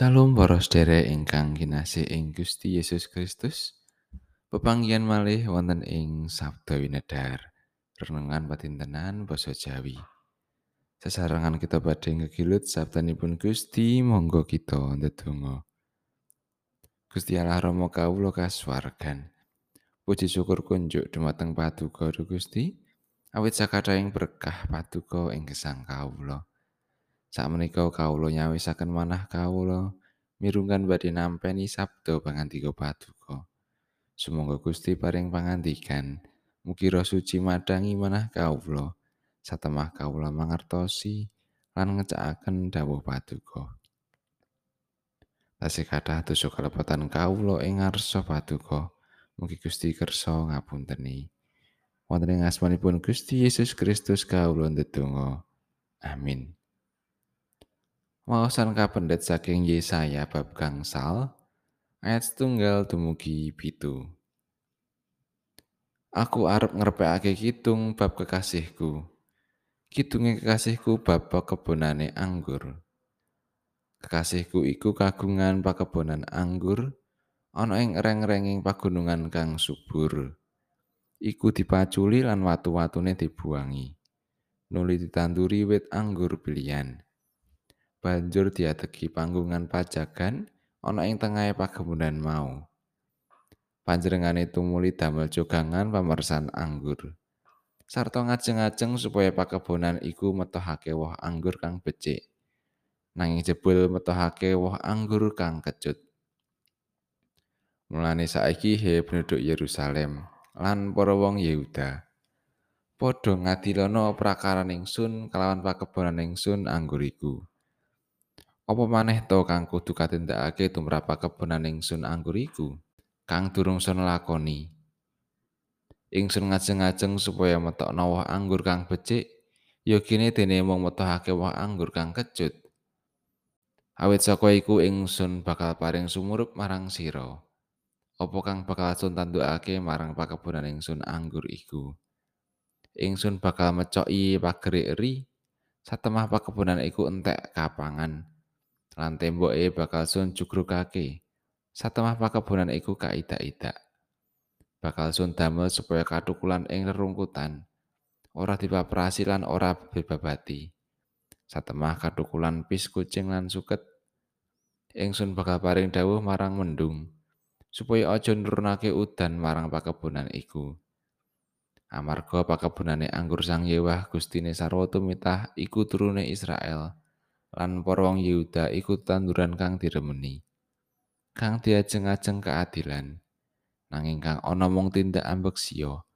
Shalom para sedherek ingkang kinasih ing Gusti Yesus Kristus. Pepanggihan malih wonten ing Sabda Winedhar. Renungan patintenan basa Jawi. Sesarengan kita badhe ngegilut sabdanipun Gusti, monggo kita ndedonga. Gusti Allah Rama kawula kasuwargan. Puji syukur kunjuk dumateng Paduka Gusti, awit sakathahing berkah Paduka ing gesang kawula. Sakmenika kawula nyawisaken manah kawula mirunggan badhe nampeni sabda pangandika Paduka. Sumangga Gusti paring pangandikan, mugi roh suci madangi manah kawula, satemah kawula mangertosi lan ngecakaken dawuh Paduka. Tasih kathah dosa kalepatan kawula ing ngarsa Paduka, mugi Gusti kersa ngapunteni. Wonten ing asmanipun Gusti Yesus Kristus kawula ndedonga. Amin. Wawasan kapendet saking Yesaya bab gangsal ayat setunggal dumugi pitu. Aku arep ngrepekake kitung bab kekasihku. Kidunge kekasihku bab kebonane anggur. Kekasihku iku kagungan pakebonan anggur ana ing reng-renging pagunungan kang subur. Iku dipaculi lan watu-watune dibuangi. Nuli ditanduri wit anggur pilihan. Banjur diadegi panggungan pajagan ana ing tengahe pakebunan mau. Panjenengane tumuli damel jogangan pamersan anggur. Sarta ngajeng-ajeng supaya pakebonan iku metohake woh anggur kang becik. Nanging jebul metohake woh anggur kang kecut. Mulane saiki he penduduk Yerusalem lan para wong Yehuda padha ngadilana prakaran ingsun kalawan pakebonan ingsun anggur iku. Apa maneh to kang kudu katindakake tumrap kebonan ingsun anggur iku? Kang durung son lakoni. Ingsun ngajeng-ajeng supaya metokno woh anggur kang becik, ya kene dene mung metohake woh anggur kang kecut. Awit saka iku ingsun bakal paring sumurup marang sira. Apa kang bakal sun tandukake marang pakebonan ingsun anggur iku? Ingsun bakal mecoki pagerik eri, satemah pakebonan iku entek kapangan. Lan temboke bakal sun jugrukake. Satemah pakebonan iku kaidak-idak. Bakal sun damel supaya katukulan ing rerungkutan. Ora dipaprasi lan ora bebabati. Satemah katukulan pis kucing lan suket. Ingsun bakal paring dawuh marang mendung. Supaya aja nurunake udan marang pakebonan iku. Amarga pakebonane anggur sang Yewah Gustine sarwa tumitah iku turune Israel. Lan para wong Yehuda iku tanduran kang diremeni kang diajeng-ajeng keadilan nanging kang ana mung tindak ambeksio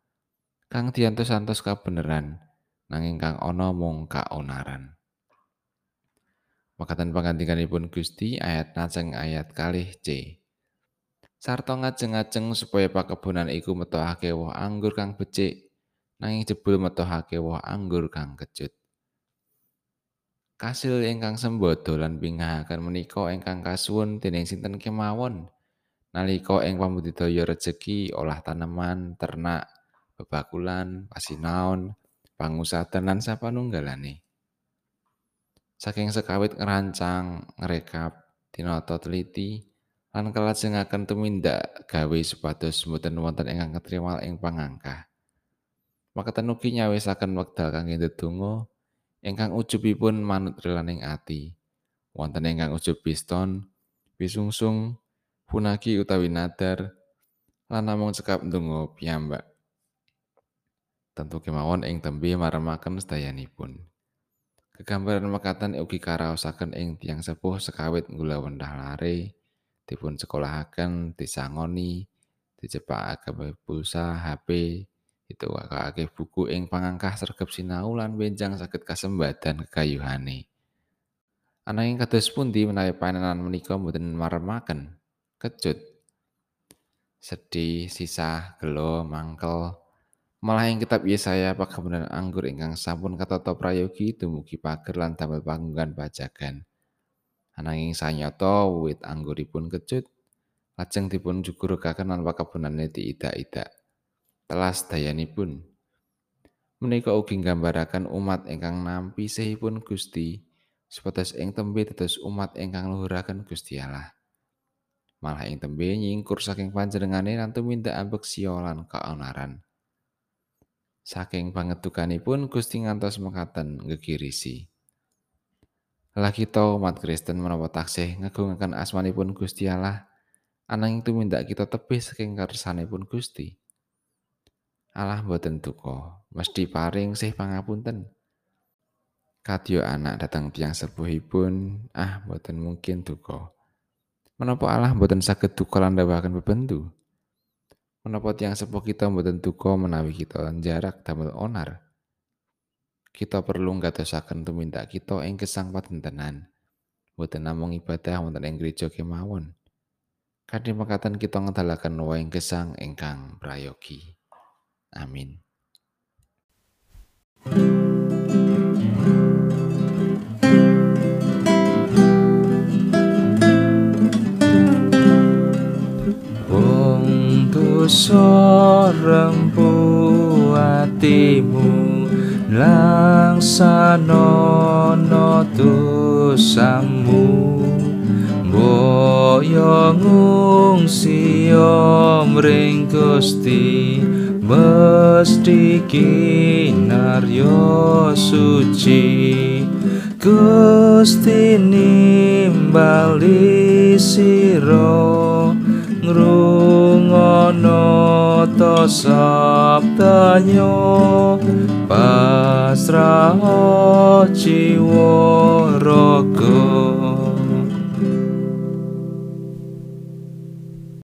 kang diantos-antos kabeneran nanging kang ana mung kaonaran Makatan pangandikanipun Gusti ayat naceng ayat kalih C. Sarto ngajeng-ajeng supaya pakebonan iku metohake woh anggur kang becik, nanging jebul metohake woh anggur kang kecut. Kasil ingkang sembodo lan pingahaken menika ingkang kasuwun dening sinten kemawon nalika ing pambudidaya rejeki olah taneman, ternak, bebakulan, pasinaon, pangusaha lan sapanunggalane. Saking sekawit ngerancang, ngrekap, tinata teliti, lan kelajengaken tumindak gawe supados mboten wonten ingkang ketriwal ing pangangkah. Makaten ugi nyawisaken wekdal kangge ndedonga ingkang ujubipun manut relaning ati. Wonten ingkang ujub piston, pisungsung, punaki utawi nadar, lan namung cekap ndonga piyambak. Tentu kemawon ing tembe maremaken sedayanipun. Kegambaran mekatan ugi karaosaken ing tiang sepuh sekawit gula wendah lare, dipun sekolahaken, disangoni, dicepakaken pulsa, HP, itu akeh buku ing pangangkah sregep sinau lan benjang saged kasembadan kekayuhane. Ananging kados pundi menawi panenan menika mboten maremaken? Kecut. Sedih sisa gelo mangkel. Malah ing kitab Yesaya pakebunan anggur ingkang sampun katata prayogi dumugi pager lan damel panggungan pajagan. Ananging sanyata wit angguripun kecut lajeng dipun jugurukaken lan pakebunane diidak-idak telas dayanipun. Menika ugi nggambaraken umat ingkang nampi sehipun Gusti Supados ing tembe dados umat ingkang luhuraken Gusti Allah. Malah ing tembe nyingkur saking panjenengane lan tumindak ambeksia lan kaonaran. Saking pangetukanipun Gusti ngantos mekaten ngegirisi. Lah kita umat Kristen menapa taksih ngegungaken asmanipun Gusti Allah ananging tumindak kita tebih saking kersanipun Gusti. Allah boten duka, mesti paring sih pangapunten. Kadya anak datang tiang sepuhipun, ah boten mungkin duka. Menapa Allah boten saged duka lan ndawahaken bebendu? Menapa tiang sepuh kita boten duka menawi kita jarak damel onar? kita perlu ngatosaken tumindak kita ing gesang patentenan. Boten namung ibadah wonten ing gereja kemawon. Kadhe mekaten kita ngedalaken wae gesang ingkang prayogi. Amin. Wong dosa rempu atimu langsanono dosamu boyo ngungsiyo mring Gusti mesti kinaryo suci. Gusti nimbali sira ngrungono to sabdanya pasrah jiwa raga